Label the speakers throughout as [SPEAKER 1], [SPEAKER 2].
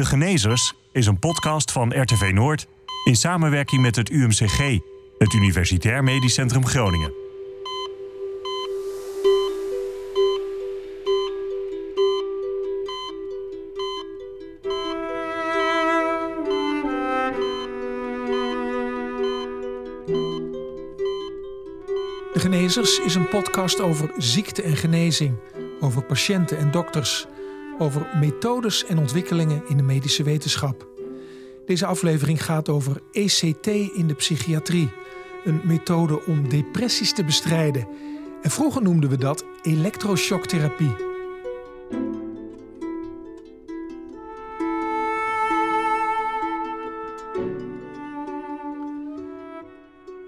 [SPEAKER 1] De Genezers is een podcast van RTV Noord in samenwerking met het UMCG, het Universitair Medisch Centrum Groningen.
[SPEAKER 2] De Genezers is een podcast over ziekte en genezing, over patiënten en dokters, over methodes en ontwikkelingen in de medische wetenschap. Deze aflevering gaat over ECT in de psychiatrie, een methode om depressies te bestrijden. En vroeger noemden we dat elektroshocktherapie.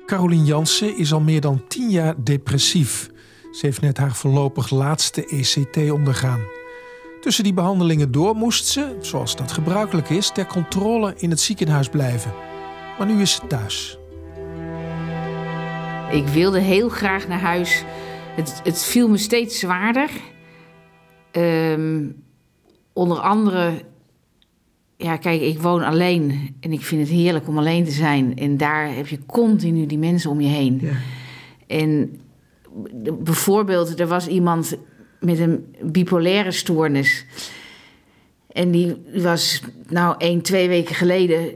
[SPEAKER 2] Carolien Jansen is al meer dan tien jaar depressief. Ze heeft net haar voorlopig laatste ECT ondergaan. Tussen die behandelingen door moest ze, zoals dat gebruikelijk is, ter controle in het ziekenhuis blijven. Maar nu is ze thuis.
[SPEAKER 3] Ik wilde heel graag naar huis. Het, het viel me steeds zwaarder. Ehm, onder andere, ja, kijk, ik woon alleen en ik vind het heerlijk om alleen te zijn. En daar heb je continu die mensen om je heen.
[SPEAKER 2] Ja.
[SPEAKER 3] En bijvoorbeeld, er was iemand met een bipolaire stoornis. En die was, nou, één, twee weken geleden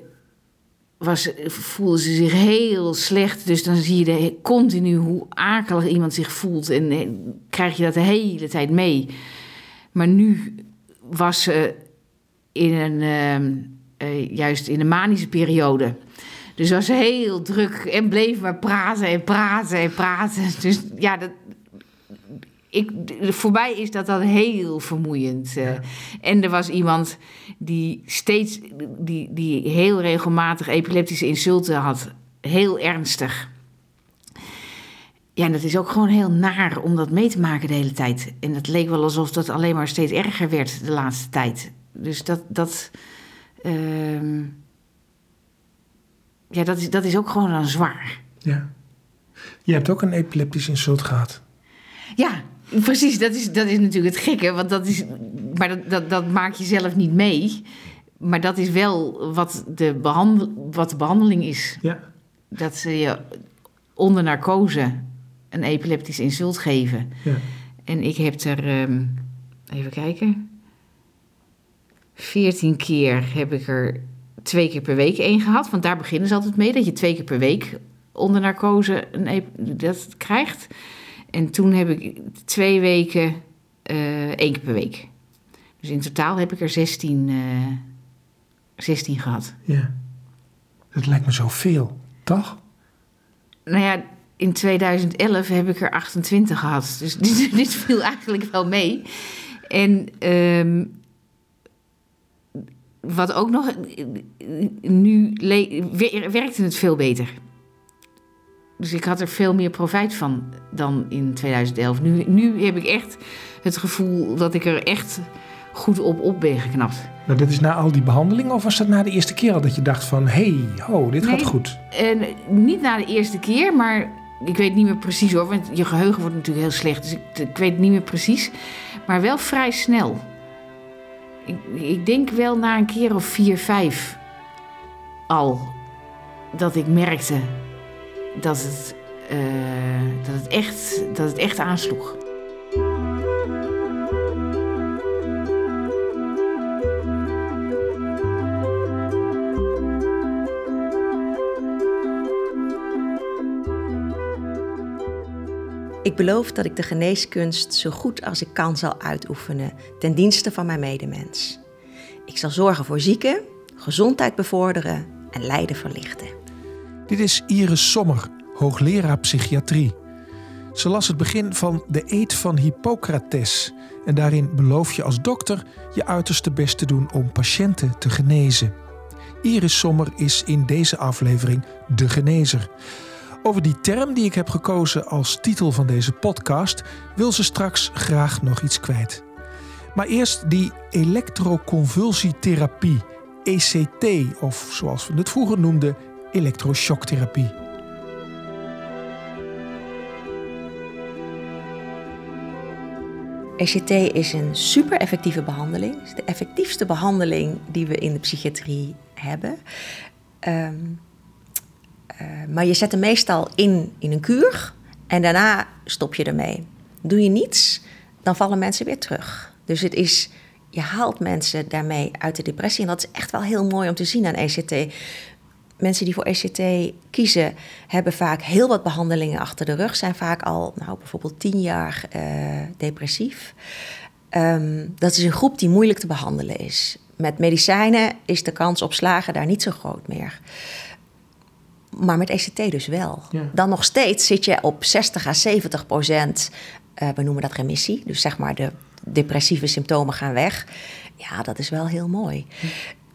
[SPEAKER 3] was, voelde ze zich heel slecht. Dus dan zie je de, continu hoe akelig iemand zich voelt. En eh, krijg je dat de hele tijd mee. Maar nu was ze in een, ehm, eh, juist in een manische periode. Dus was heel druk en bleef maar praten en praten en praten. Dus ja, dat, ik, voor mij is dat dan heel vermoeiend. eh. En er was iemand die steeds, die, die heel regelmatig epileptische insulten had. Heel ernstig. Ja, en dat is ook gewoon heel naar om dat mee te maken de hele tijd. En het leek wel alsof dat alleen maar steeds erger werd de laatste tijd. Dus dat, dat, ehm, ja, dat, is, dat is ook gewoon dan zwaar.
[SPEAKER 2] Ja. Je hebt ook een epileptisch insult gehad.
[SPEAKER 3] Ja, precies. Dat is, dat is natuurlijk het gekke. Want dat is, maar dat, dat, dat maak je zelf niet mee. Maar dat is wel wat de, behandel, wat de behandeling is.
[SPEAKER 2] Ja.
[SPEAKER 3] Dat ze je onder narcose een epileptisch insult geven.
[SPEAKER 2] ja.
[SPEAKER 3] En ik heb er, ehm, even kijken, 14 keer heb ik er twee keer per week één gehad. Want daar beginnen ze altijd mee, dat je twee keer per week onder narcose een dat krijgt. En toen heb ik twee weken eh één keer per week. Dus in totaal heb ik er 16, eh 16 gehad.
[SPEAKER 2] ja. Dat lijkt me zoveel, toch?
[SPEAKER 3] Nou ja, in 2011 heb ik er 28 gehad. Dus dit, dit viel eigenlijk wel mee. En ehm, wat ook nog... Nu werkte het veel beter. Dus ik had er veel meer profijt van dan in 2011. Nu, nu heb ik echt het gevoel dat ik er echt goed op op ben geknapt.
[SPEAKER 2] Nou, dit is na al die behandelingen of was dat na de eerste keer al dat je dacht van... hé, hey, ho, dit gaat
[SPEAKER 3] Nee.
[SPEAKER 2] goed?
[SPEAKER 3] En niet na de eerste keer, maar ik weet niet meer precies hoor. Want je geheugen wordt natuurlijk heel slecht. Dus ik, ik weet niet meer precies. Maar wel vrij snel. Ik, ik denk wel na een keer of vier, vijf al. Dat ik merkte dat het, eh, dat het, echt, dat het echt aansloeg.
[SPEAKER 4] Ik beloof dat ik de geneeskunst zo goed als ik kan zal uitoefenen ten dienste van mijn medemens. Ik zal zorgen voor zieken, gezondheid bevorderen en lijden verlichten.
[SPEAKER 2] Dit is Iris Sommer, hoogleraar psychiatrie. Ze las het begin van de eed van Hippocrates. En daarin beloof je als dokter je uiterste best te doen om patiënten te genezen. Iris Sommer is in deze aflevering de genezer. Over die term die ik heb gekozen als titel van deze podcast wil ze straks graag nog iets kwijt. Maar eerst die elektroconvulsietherapie, ECT, of zoals we het vroeger noemden, elektroshocktherapie.
[SPEAKER 4] ECT is een super effectieve behandeling. Het is de effectiefste behandeling die we in de psychiatrie hebben. Ehm, eh, maar je zet hem meestal in in een kuur en daarna stop je ermee. Doe je niets, dan vallen mensen weer terug. Dus het is, je haalt mensen daarmee uit de depressie. En dat is echt wel heel mooi om te zien aan ECT. Mensen die voor ECT kiezen, hebben vaak heel wat behandelingen achter de rug. Zijn vaak al, nou, bijvoorbeeld tien jaar uh, depressief. Um, dat is een groep die moeilijk te behandelen is. Met medicijnen is de kans op slagen daar niet zo groot meer. Maar met ECT dus wel. Ja. Dan nog steeds zit je op 60 à 70 procent, uh, we noemen dat remissie. Dus zeg maar de depressieve symptomen gaan weg. Ja, dat is wel heel mooi.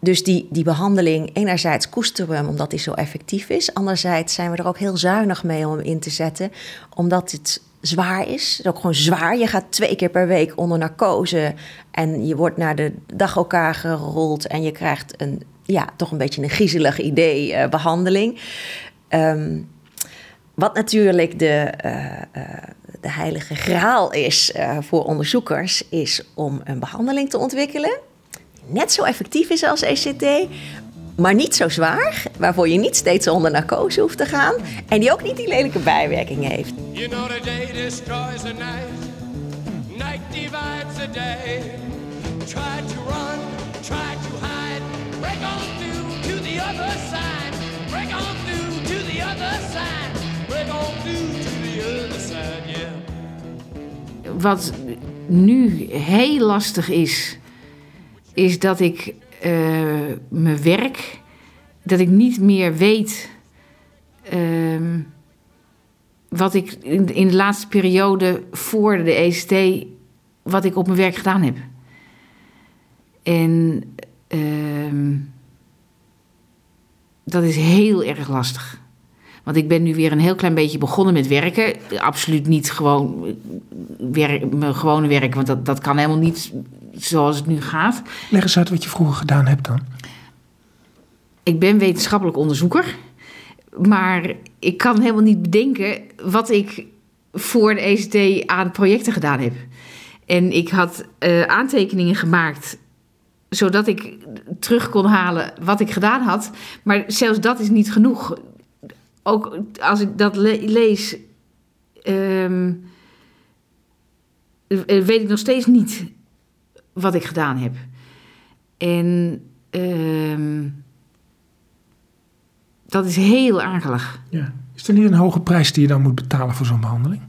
[SPEAKER 4] Dus die, die behandeling, enerzijds koesteren we hem omdat die zo effectief is. Anderzijds zijn we er ook heel zuinig mee om hem in te zetten. Omdat het zwaar is. Het is ook gewoon zwaar. Je gaat twee keer per week onder narcose. En je wordt naar de dag elkaar gerold. En je krijgt een, ja, toch een beetje een griezelig idee uh, behandeling. Um, wat natuurlijk de, uh, uh, de heilige graal is voor onderzoekers, is om een behandeling te ontwikkelen. Net zo effectief is als ECT, maar niet zo zwaar, waarvoor je niet steeds onder narcose hoeft te gaan en die ook niet die lelijke bijwerking heeft. You know the day destroys the night, night divides the day. Try to run, try to hide, break on through to the other side, break on through to the other side, break on through to the other side, yeah. Wat nu heel lastig is, is dat ik uh, mijn werk, dat ik niet meer weet uh, wat ik in, in, de laatste periode voor de ECT, wat ik op mijn werk gedaan heb. En uh, dat is heel erg lastig. Want ik ben nu weer een heel klein beetje begonnen met werken. Absoluut niet gewoon werk, mijn gewone werk, want dat, dat kan helemaal niet zoals het nu gaat.
[SPEAKER 2] Leg eens uit wat je vroeger gedaan hebt dan.
[SPEAKER 3] Ik ben wetenschappelijk onderzoeker. Maar ik kan helemaal niet bedenken wat ik voor de ECT aan projecten gedaan heb. En ik had uh, aantekeningen gemaakt zodat ik terug kon halen wat ik gedaan had. Maar zelfs dat is niet genoeg. Ook als ik dat le lees, um, weet ik nog steeds niet wat ik gedaan heb. En um, dat is heel akelig.
[SPEAKER 2] Ja. Is er niet een hoge prijs die je dan moet betalen voor zo'n behandeling?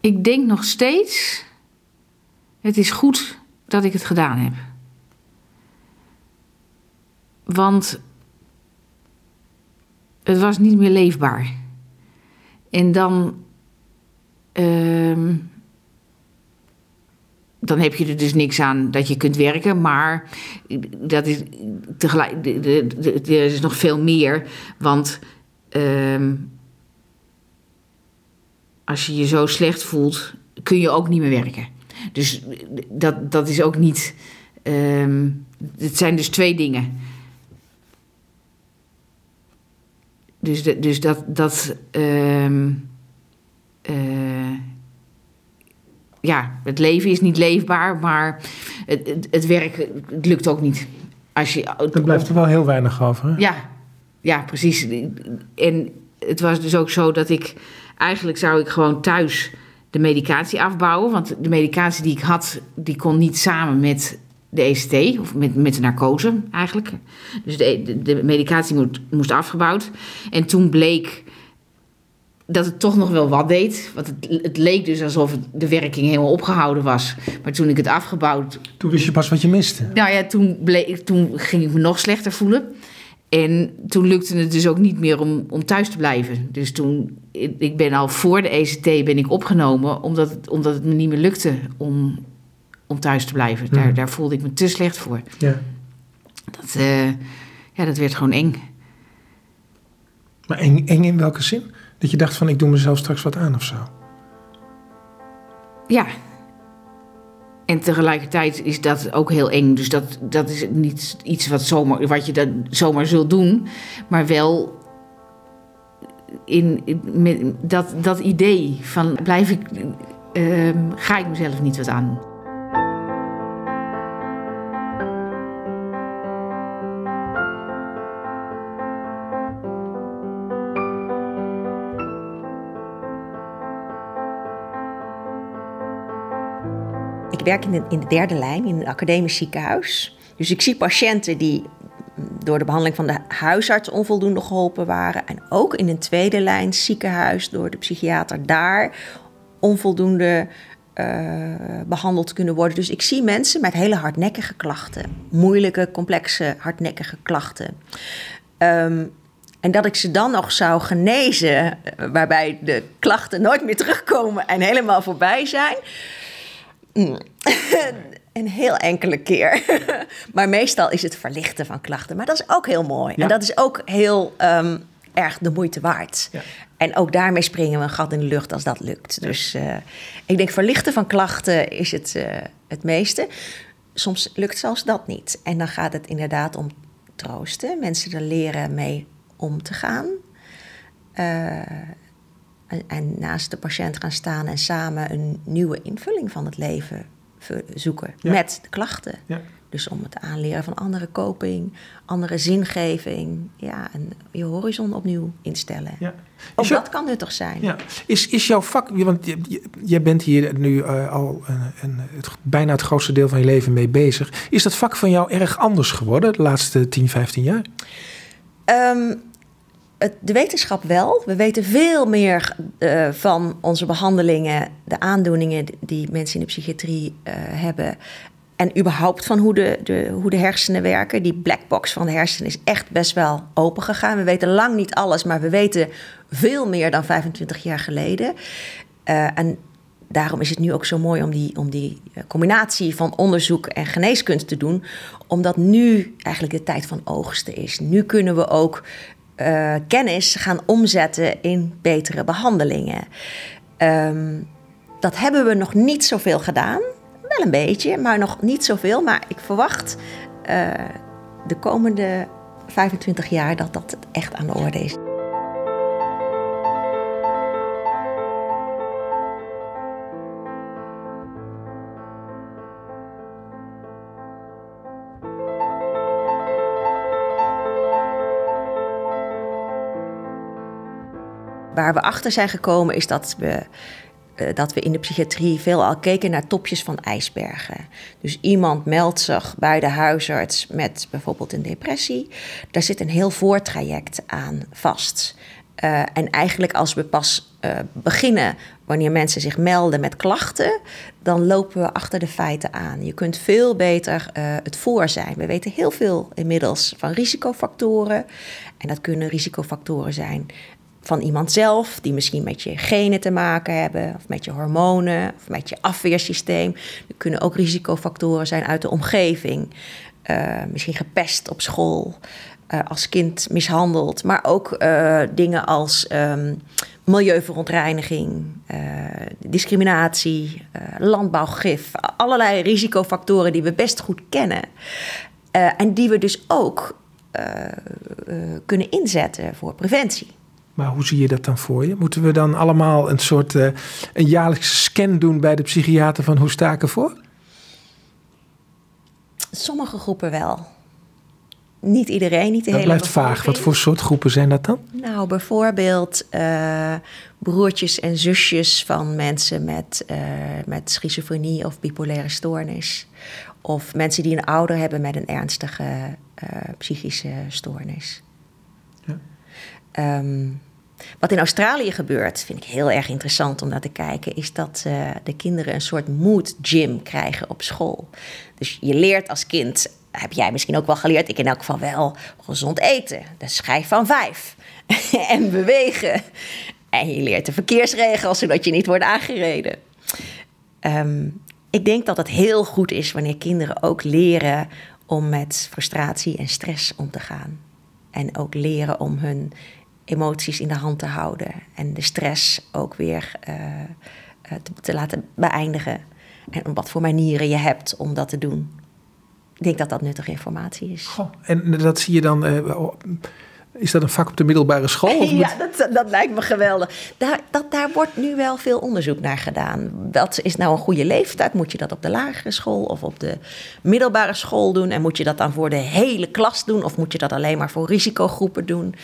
[SPEAKER 3] Ik denk nog steeds, het is goed dat ik het gedaan heb. Want het was niet meer leefbaar. En dan. Uh, dan heb je er dus niks aan dat je kunt werken. Maar dat is tegelijk, er is nog veel meer. Want uh, als je je zo slecht voelt, kun je ook niet meer werken. Dus dat, dat is ook niet. Uh, het zijn dus twee dingen. Dus, dus dat. dat uh, ja, het leven is niet leefbaar, maar het, het, het werk het lukt ook niet. Als je,
[SPEAKER 2] er blijft er wel heel weinig over. Hè?
[SPEAKER 3] Ja, ja, precies. En het was dus ook zo dat ik eigenlijk zou ik gewoon thuis de medicatie afbouwen. Want de medicatie die ik had, die kon niet samen met de ECT, of met, met de narcose eigenlijk. Dus de, de, de medicatie moet, moest afgebouwd. En toen bleek dat het toch nog wel wat deed. Want het, het leek dus alsof de werking helemaal opgehouden was. Maar toen ik het afgebouwd...
[SPEAKER 2] Toen wist je pas wat je miste.
[SPEAKER 3] Nou ja, toen, bleek, toen ging ik me nog slechter voelen. En toen lukte het dus ook niet meer om, om thuis te blijven. Dus toen, ik ben al voor de ECT ben ik opgenomen... omdat het, omdat het me niet meer lukte om, om thuis te blijven. Daar, hmm. daar voelde ik me te slecht voor.
[SPEAKER 2] Ja.
[SPEAKER 3] Dat, uh, ja, dat werd gewoon eng.
[SPEAKER 2] Maar eng, eng in welke zin? Dat je dacht van ik doe mezelf straks wat aan of zo?
[SPEAKER 3] Ja. En tegelijkertijd is dat ook heel eng. Dus dat, dat is niet iets wat, zomaar, wat je dat zomaar zult doen. Maar wel in, dat, dat idee van blijf ik ehm, ga ik mezelf niet wat aan doen.
[SPEAKER 4] Werk in de, in de derde lijn in een academisch ziekenhuis. Dus ik zie patiënten die door de behandeling van de huisarts onvoldoende geholpen waren. En ook in een tweede lijn ziekenhuis door de psychiater daar onvoldoende uh, behandeld kunnen worden. Dus ik zie mensen met hele hardnekkige klachten. Moeilijke, complexe, hardnekkige klachten. Um, en dat ik ze dan nog zou genezen, waarbij de klachten nooit meer terugkomen en helemaal voorbij zijn. Mm. een heel enkele keer. maar meestal is het verlichten van klachten. Maar dat is ook heel mooi. En dat is ook heel um, erg de moeite waard. Ja. En ook daarmee springen we een gat in de lucht als dat lukt. Dus uh, ik denk verlichten van klachten is het, uh, het meeste. Soms lukt zelfs dat niet. En dan gaat het inderdaad om troosten. Mensen er leren mee om te gaan. Uh, en, en naast de patiënt gaan staan en samen een nieuwe invulling van het leven zoeken met de klachten. Ja. Dus om het aanleren van andere coping, andere zingeving. Ja, en je horizon opnieuw instellen. Ja. Ook dat kan nuttig zijn.
[SPEAKER 2] Ja. Is, is jouw vak, want jij bent hier nu uh, al een, een, het, bijna het grootste deel van je leven mee bezig. Is dat vak van jou erg anders geworden de laatste 10, 15 jaar?
[SPEAKER 4] Um, de wetenschap wel. We weten veel meer uh, van onze behandelingen, de aandoeningen die mensen in de psychiatrie uh, hebben. En überhaupt van hoe de, de, hoe de hersenen werken. Die blackbox van de hersenen is echt best wel open gegaan. We weten lang niet alles, maar we weten veel meer dan 25 jaar geleden. Uh, en daarom is het nu ook zo mooi om die, om die combinatie van onderzoek en geneeskunst te doen. Omdat nu eigenlijk de tijd van oogsten is. Nu kunnen we ook uh, kennis gaan omzetten in betere behandelingen. Um, dat hebben we nog niet zoveel gedaan. Wel een beetje, maar nog niet zoveel. Maar ik verwacht uh, de komende 25 jaar dat dat echt aan de orde is. Waar we achter zijn gekomen is dat we, uh, dat we in de psychiatrie veelal keken naar topjes van ijsbergen. Dus iemand meldt zich bij de huisarts met bijvoorbeeld een depressie. Daar zit een heel voortraject aan vast. Uh, en eigenlijk als we pas uh, beginnen, wanneer mensen zich melden met klachten, dan lopen we achter de feiten aan. Je kunt veel beter het voor zijn. We weten heel veel inmiddels van risicofactoren. En dat kunnen risicofactoren zijn van iemand zelf, die misschien met je genen te maken hebben, of met je hormonen, of met je afweersysteem. Er kunnen ook risicofactoren zijn uit de omgeving. Uh, misschien gepest op school, uh, als kind mishandeld, maar ook uh, dingen als um, milieuverontreiniging, discriminatie, landbouwgif, allerlei risicofactoren die we best goed kennen. en die we dus ook kunnen inzetten voor preventie.
[SPEAKER 2] Maar hoe zie je dat dan voor je? Moeten we dan allemaal een soort uh, een jaarlijkse scan doen bij de psychiater van hoe sta ik ervoor?
[SPEAKER 4] Sommige groepen wel. Niet iedereen, niet de
[SPEAKER 2] dat
[SPEAKER 4] hele
[SPEAKER 2] blijft vaag. Wat voor soort groepen zijn dat dan?
[SPEAKER 4] Nou, bijvoorbeeld uh, broertjes en zusjes van mensen met, uh, met schizofrenie of bipolaire stoornis. Of mensen die een ouder hebben met een ernstige psychische stoornis. Ja. Um, wat in Australië gebeurt, vind ik heel erg interessant om naar te kijken, is dat uh, de kinderen een soort mood gym krijgen op school. Dus je leert als kind, heb jij misschien ook wel geleerd, ik in elk geval wel, gezond eten. De schijf van vijf. en bewegen. En je leert de verkeersregels, zodat je niet wordt aangereden. Um, ik denk dat het heel goed is wanneer kinderen ook leren om met frustratie en stress om te gaan. En ook leren om hun emoties in de hand te houden en de stress ook weer uh, te, te, laten beëindigen. En op wat voor manieren je hebt om dat te doen. Ik denk dat dat nuttige informatie is.
[SPEAKER 2] Goh, en dat zie je dan. Uh, Is dat een vak op de middelbare school? Of
[SPEAKER 4] ja, dat, dat lijkt me geweldig. Daar, dat, daar wordt nu wel veel onderzoek naar gedaan. Wat is nou een goede leeftijd? Moet je dat op de lagere school of op de middelbare school doen? En moet je dat dan voor de hele klas doen? Of moet je dat alleen maar voor risicogroepen doen?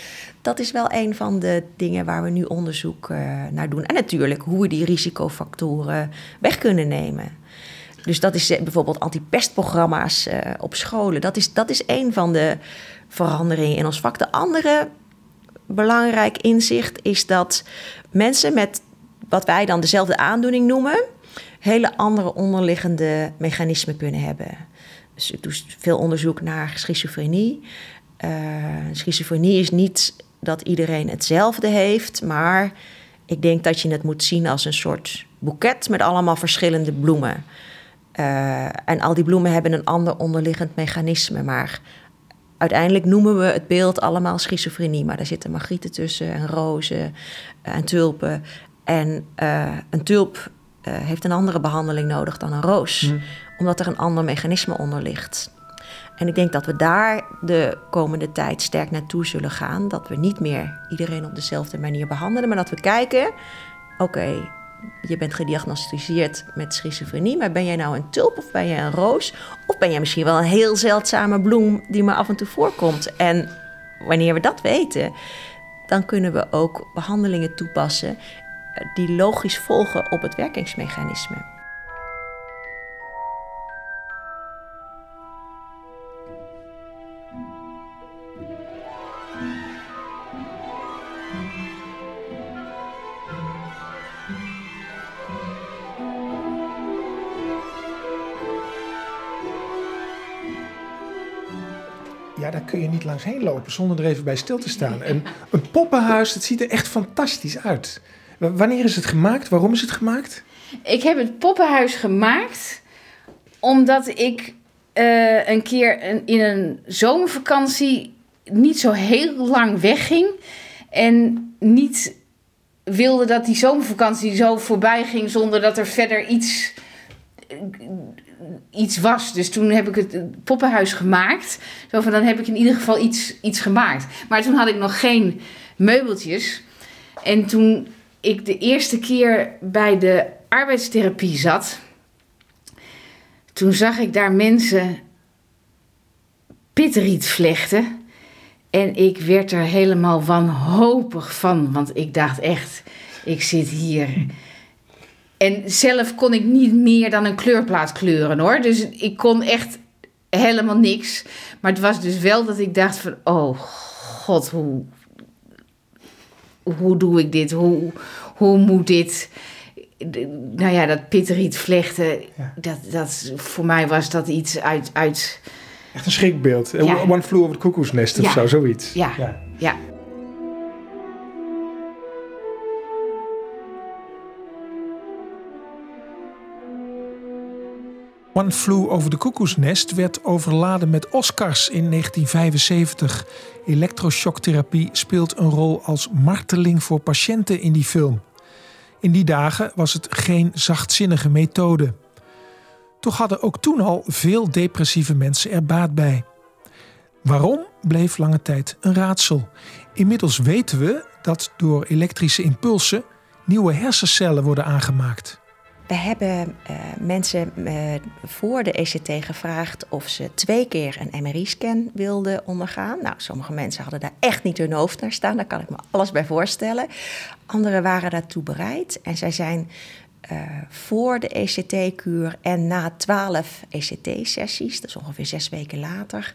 [SPEAKER 4] Dat is wel een van de dingen waar we nu onderzoek uh, naar doen. En natuurlijk hoe we die risicofactoren weg kunnen nemen. Dus dat is eh, bijvoorbeeld antipestprogramma's uh, op scholen. Dat is, dat is een van de veranderingen in ons vak. De andere belangrijk inzicht is dat mensen met wat wij dan dezelfde aandoening noemen, hele andere onderliggende mechanismen kunnen hebben. Dus ik doe veel onderzoek naar schizofrenie. Uh, schizofrenie is niet dat iedereen hetzelfde heeft, maar ik denk dat je het moet zien als een soort boeket met allemaal verschillende bloemen. Uh, en al die bloemen hebben een ander onderliggend mechanisme, maar uiteindelijk noemen we het beeld allemaal schizofrenie. Maar daar zitten magrieten tussen en rozen en tulpen. En uh, een tulp uh, heeft een andere behandeling nodig dan een roos, hmm. omdat er een ander mechanisme onder ligt. En ik denk dat we daar de komende tijd sterk naartoe zullen gaan. Dat we niet meer iedereen op dezelfde manier behandelen, maar dat we kijken: oké, je bent gediagnosticeerd met schizofrenie, maar ben jij nou een tulp of ben jij een roos? Of ben jij misschien wel een heel zeldzame bloem die maar af en toe voorkomt? En wanneer we dat weten, dan kunnen we ook behandelingen toepassen die logisch volgen op het werkingsmechanisme.
[SPEAKER 2] Ja, daar kun je niet langs heen lopen zonder er even bij stil te staan. En een poppenhuis, het ziet er echt fantastisch uit. Wanneer is het gemaakt? Waarom is het gemaakt?
[SPEAKER 3] Ik heb het poppenhuis gemaakt omdat ik uh, een keer in een zomervakantie niet zo heel lang wegging. En niet wilde dat die zomervakantie zo voorbij ging zonder dat er verder iets iets was. Dus toen heb ik het poppenhuis gemaakt. Zo van, dan heb ik in ieder geval iets, iets gemaakt. Maar toen had ik nog geen meubeltjes. En toen ik de eerste keer bij de arbeidstherapie zat... toen zag ik daar mensen pitriet vlechten... En ik werd er helemaal wanhopig van, want ik dacht echt, ik zit hier en zelf kon ik niet meer dan een kleurplaat kleuren hoor. Dus ik kon echt helemaal niks. Maar het was dus wel dat ik dacht van, oh god, hoe, hoe doe ik dit? Hoe, hoe moet dit? Nou ja, dat pitteriet vlechten, dat, dat, voor mij was dat iets uit... uit
[SPEAKER 2] Echt een schrikbeeld. Ja. One flew over het koekoesnest of zo, zoiets.
[SPEAKER 3] ja. ja.
[SPEAKER 2] One Flew Over the Koekoesnest werd overladen met Oscars in 1975. Elektroshocktherapie speelt een rol als marteling voor patiënten in die film. In die dagen was het geen zachtzinnige methode. Toch hadden ook toen al veel depressieve mensen er baat bij. Waarom bleef lange tijd een raadsel. Inmiddels weten we dat door elektrische impulsen nieuwe hersencellen worden aangemaakt.
[SPEAKER 4] We hebben uh, mensen uh, voor de ECT gevraagd of ze twee keer een MRI-scan wilden ondergaan. Nou, sommige mensen hadden daar echt niet hun hoofd naar staan, daar kan ik me alles bij voorstellen. Anderen waren daartoe bereid en zij zijn uh, voor de ECT-kuur en na 12 ECT-sessies, dat is ongeveer zes weken later,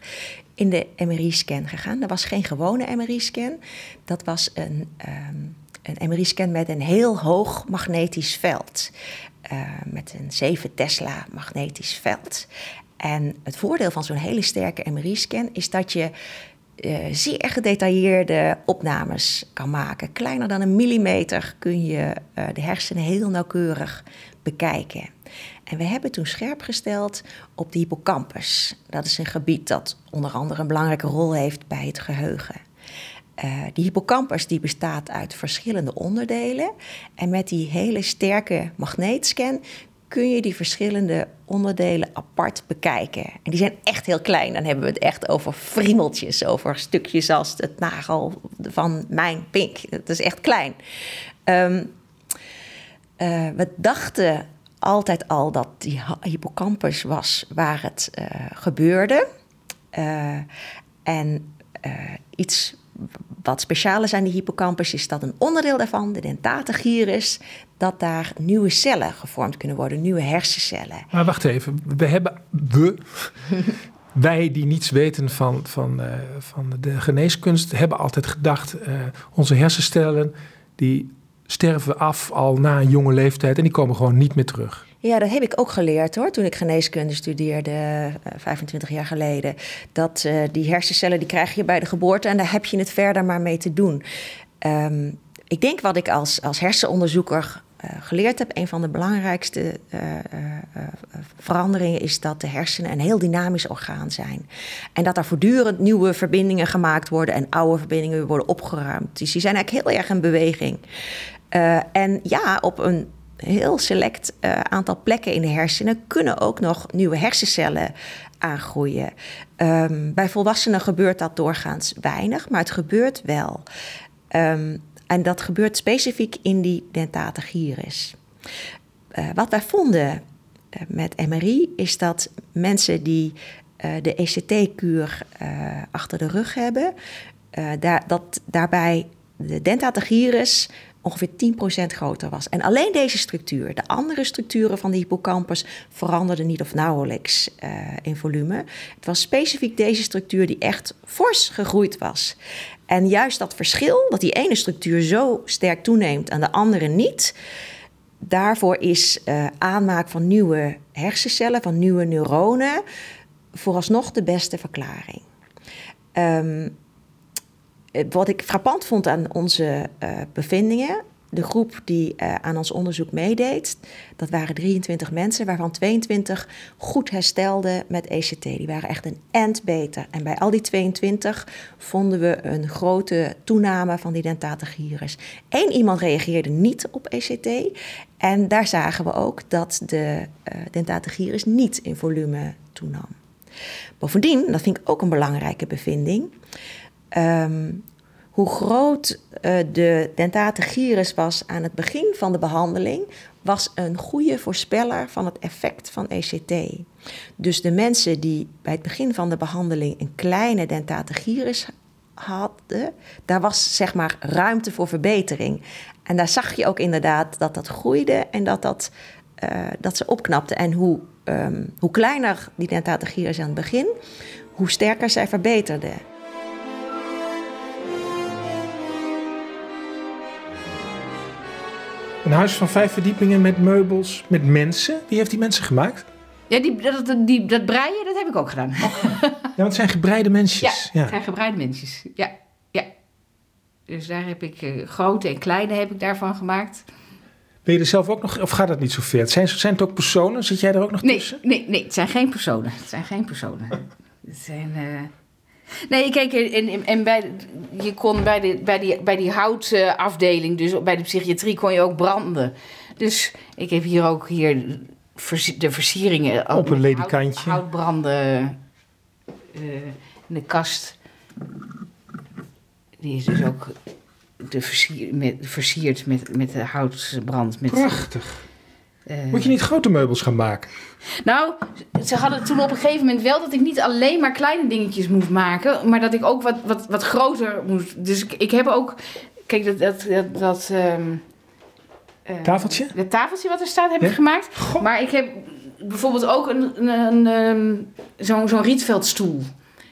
[SPEAKER 4] in de MRI-scan gegaan. Dat was geen gewone MRI-scan, dat was een. Um, een MRI-scan met een heel hoog magnetisch veld. Uh, met een 7 Tesla magnetisch veld. En het voordeel van zo'n hele sterke MRI-scan is dat je uh, zeer gedetailleerde opnames kan maken. Kleiner dan een millimeter kun je uh, de hersenen heel nauwkeurig bekijken. En we hebben toen scherp gesteld op de hippocampus. Dat is een gebied dat onder andere een belangrijke rol heeft bij het geheugen. Uh, die hippocampus die bestaat uit verschillende onderdelen. En met die hele sterke magneetscan kun je die verschillende onderdelen apart bekijken. En die zijn echt heel klein. Dan hebben we het echt over friemeltjes, over stukjes als het nagel van mijn pink. Dat is echt klein. Ehm, eh, we dachten altijd al dat die hippocampus was waar het uh, gebeurde. En iets wat speciaal is aan die hippocampus is dat een onderdeel daarvan, de dentate gyrus, dat daar nieuwe cellen gevormd kunnen worden, nieuwe hersencellen.
[SPEAKER 2] Maar wacht even, we hebben we, wij die niets weten van, van, uh, van de geneeskunst, hebben altijd gedacht, uh, onze hersencellen die sterven af al na een jonge leeftijd en die komen gewoon niet meer terug.
[SPEAKER 4] Ja, dat heb ik ook geleerd hoor, toen ik geneeskunde studeerde, 25 eh, jaar geleden. Dat uh, die hersencellen, die krijg je bij de geboorte en daar heb je het verder maar mee te doen. Um, ik denk wat ik als, als hersenonderzoeker uh, geleerd heb, een van de belangrijkste veranderingen is dat de hersenen een heel dynamisch orgaan zijn. En dat er voortdurend nieuwe verbindingen gemaakt worden en oude verbindingen worden opgeruimd. Dus die zijn eigenlijk heel erg in beweging. en ja, op een heel select uh, aantal plekken in de hersenen kunnen ook nog nieuwe hersencellen aangroeien. Um, bij volwassenen gebeurt dat doorgaans weinig, maar het gebeurt wel. Um, en dat gebeurt specifiek in die dentate gyrus. Uh, wat wij vonden uh, met MRI is dat mensen die de ECT-kuur achter de rug hebben, dat daarbij de dentate gyrus ongeveer 10% groter was. En alleen deze structuur, de andere structuren van de hippocampus, veranderden niet of nauwelijks uh, in volume. Het was specifiek deze structuur die echt fors gegroeid was. En juist dat verschil, dat die ene structuur zo sterk toeneemt en de andere niet, daarvoor is uh, aanmaak van nieuwe hersencellen, van nieuwe neuronen, vooralsnog de beste verklaring. Um, eh, wat ik frappant vond aan onze uh, bevindingen, de groep die uh, aan ons onderzoek meedeed, dat waren 23 mensen, waarvan 22 goed herstelden met ECT. Die waren echt een end beter. En bij al die 22 vonden we een grote toename van die dentate gyrus. Eén iemand reageerde niet op ECT. En daar zagen we ook dat de uh, dentate gyrus niet in volume toenam. Bovendien, dat vind ik ook een belangrijke bevinding. Um, hoe groot uh, de dentate gyrus was aan het begin van de behandeling, was een goede voorspeller van het effect van ECT. Dus de mensen die bij het begin van de behandeling een kleine dentate gyrus hadden, daar was zeg maar ruimte voor verbetering. En daar zag je ook inderdaad dat dat groeide en dat, dat, uh, dat ze opknapte. En hoe, um, hoe kleiner die dentate gyrus aan het begin, hoe sterker zij verbeterde.
[SPEAKER 2] Een huis van vijf verdiepingen met meubels, met mensen. Wie heeft die mensen gemaakt?
[SPEAKER 3] Ja, die, dat, die, dat breien, dat heb ik ook gedaan.
[SPEAKER 2] ja, want het zijn gebreide mensjes.
[SPEAKER 3] Ja, het zijn gebreide mensjes. Ja, ja. Dus daar heb ik uh, grote en kleine heb ik daarvan gemaakt.
[SPEAKER 2] Ben je er zelf ook nog, of gaat dat niet zo ver? Zijn, zijn het ook personen? Zit jij er ook nog
[SPEAKER 3] nee,
[SPEAKER 2] tussen?
[SPEAKER 3] Nee, nee, het zijn geen personen. Het zijn geen personen. het zijn... Uh, Nee, kijk, en, en bij, je kon bij, de, bij, die, bij die houtafdeling, dus bij de psychiatrie, kon je ook branden. Dus ik heb hier ook hier de versieringen.
[SPEAKER 2] Op een ledikantje.
[SPEAKER 3] Hout, houtbranden uh, in de kast. Die is dus ook de versier, met, versierd met, met de houtbrand. Met,
[SPEAKER 2] Prachtig. Uh, Moet je niet grote meubels gaan maken?
[SPEAKER 3] Nou, ze hadden toen op een gegeven moment wel dat ik niet alleen maar kleine dingetjes moest maken, maar dat ik ook wat, wat, wat groter moest. Dus ik, ik heb ook. Kijk, dat. dat, dat, dat um,
[SPEAKER 2] uh, tafeltje?
[SPEAKER 3] Dat tafeltje wat er staat heb ja? ik gemaakt. God. Maar ik heb bijvoorbeeld ook een, een, een, um, zo'n zo'n rietveldstoel.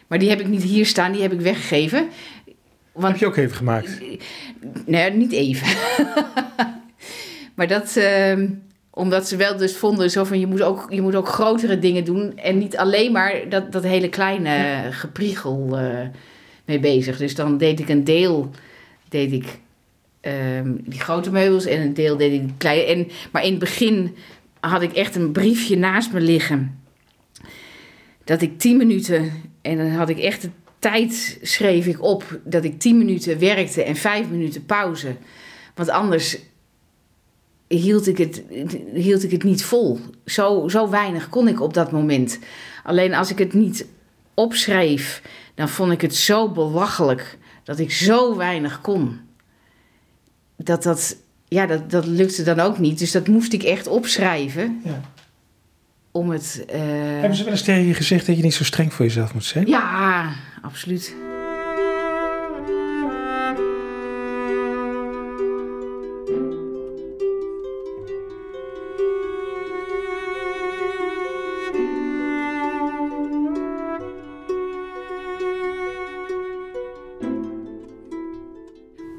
[SPEAKER 3] Maar die heb ik niet hier staan, die heb ik weggegeven.
[SPEAKER 2] Want, heb je ook even gemaakt?
[SPEAKER 3] Nee, niet even. maar dat. Uh, omdat ze wel dus vonden zo van je moet ook, je moet ook grotere dingen doen. En niet alleen maar dat, dat hele kleine gepriegel uh, mee bezig. Dus dan deed ik een deel, deed ik um, die grote meubels en een deel deed ik die kleine. En, maar in het begin had ik echt een briefje naast me liggen. Dat ik tien minuten, en dan had ik echt de tijd, schreef ik op, dat ik tien minuten werkte en vijf minuten pauze. Want anders hield ik het, hield ik het niet vol. Zo, zo weinig kon ik op dat moment. Alleen als ik het niet opschreef, dan vond ik het zo belachelijk dat ik zo weinig kon. Dat dat, ja, dat, dat lukte dan ook niet. Dus dat moest ik echt opschrijven.
[SPEAKER 2] Ja.
[SPEAKER 3] Om het. eh,
[SPEAKER 2] Hebben ze wel eens tegen je gezegd dat je niet zo streng voor jezelf moet zijn?
[SPEAKER 3] Ja, absoluut.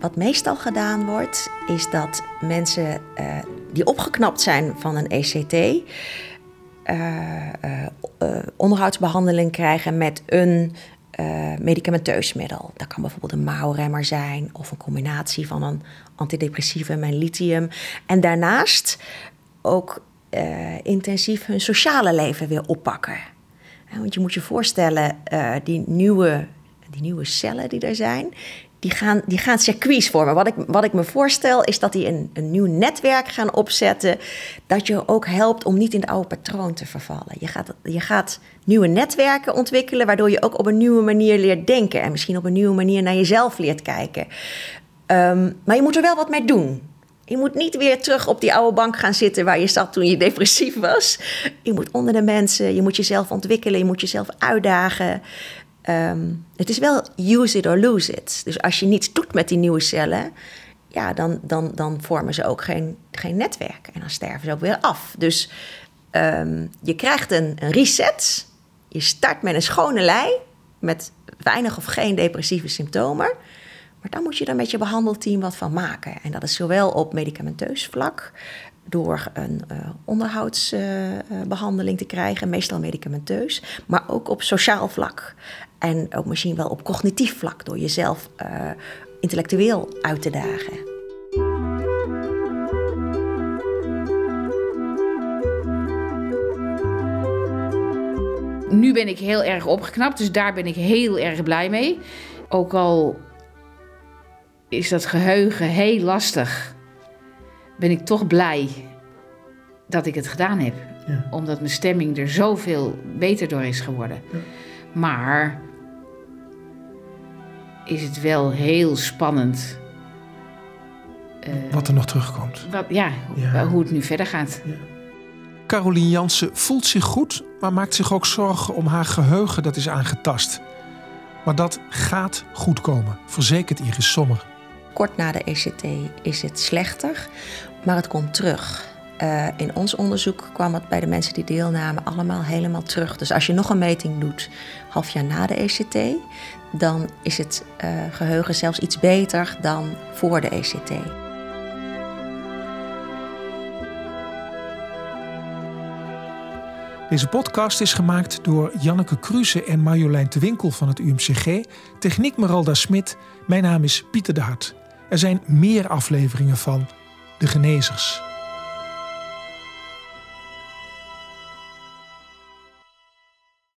[SPEAKER 4] Wat meestal gedaan wordt, is dat mensen eh, die opgeknapt zijn van een ECT, eh, eh, eh, onderhoudsbehandeling krijgen met een medicamenteus middel. Dat kan bijvoorbeeld een mouwremmer zijn of een combinatie van een antidepressivum en lithium. En daarnaast ook intensief hun sociale leven weer oppakken. Want je moet je voorstellen, die, nieuwe, die nieuwe cellen die er zijn, die gaan, die gaan circuits vormen. Wat ik, wat ik me voorstel is dat die een, een nieuw netwerk gaan opzetten. Dat je ook helpt om niet in de oude patroon te vervallen. Je gaat, je gaat nieuwe netwerken ontwikkelen, waardoor je ook op een nieuwe manier leert denken. En misschien op een nieuwe manier naar jezelf leert kijken. Ehm, maar je moet er wel wat mee doen. Je moet niet weer terug op die oude bank gaan zitten waar je zat toen je depressief was. Je moet onder de mensen, je moet jezelf ontwikkelen, je moet jezelf uitdagen. Ehm, het is wel use it or lose it. Dus als je niets doet met die nieuwe cellen, ja, dan, dan, dan vormen ze ook geen, geen netwerk. En dan sterven ze ook weer af. Dus ehm, je krijgt een, een reset. Je start met een schone lei, met weinig of geen depressieve symptomen. Maar dan moet je er met je behandelteam wat van maken. En dat is zowel op medicamenteus vlak, door een uh, onderhoudsbehandeling uh, te krijgen, meestal medicamenteus, maar ook op sociaal vlak. En ook misschien wel op cognitief vlak, door jezelf uh, intellectueel uit te dagen.
[SPEAKER 3] Nu ben ik heel erg opgeknapt, dus daar ben ik heel erg blij mee. Ook al is dat geheugen heel lastig, ben ik toch blij dat ik het gedaan heb. Ja. Omdat mijn stemming er zoveel beter door is geworden. Ja. Maar is het wel heel spannend.
[SPEAKER 2] Uh, wat er nog terugkomt.
[SPEAKER 3] Wat, ja, ja, hoe het nu verder gaat.
[SPEAKER 2] Carolien Jansen voelt zich goed, maar maakt zich ook zorgen om haar geheugen dat is aangetast. Maar dat gaat goed komen, verzekert Iris Sommer.
[SPEAKER 4] Kort na de ECT is het slechter, maar het komt terug. Uh, in ons onderzoek kwam het bij de mensen die deelnamen allemaal helemaal terug. Dus als je nog een meting doet, half jaar na de ECT, dan is het uh, geheugen zelfs iets beter dan voor de ECT.
[SPEAKER 2] Deze podcast is gemaakt door Janneke Kruse en Marjolein de Winkel van het UMCG. Techniek Meralda Smit. Mijn naam is Pieter de Hart. Er zijn meer afleveringen van De Genezers.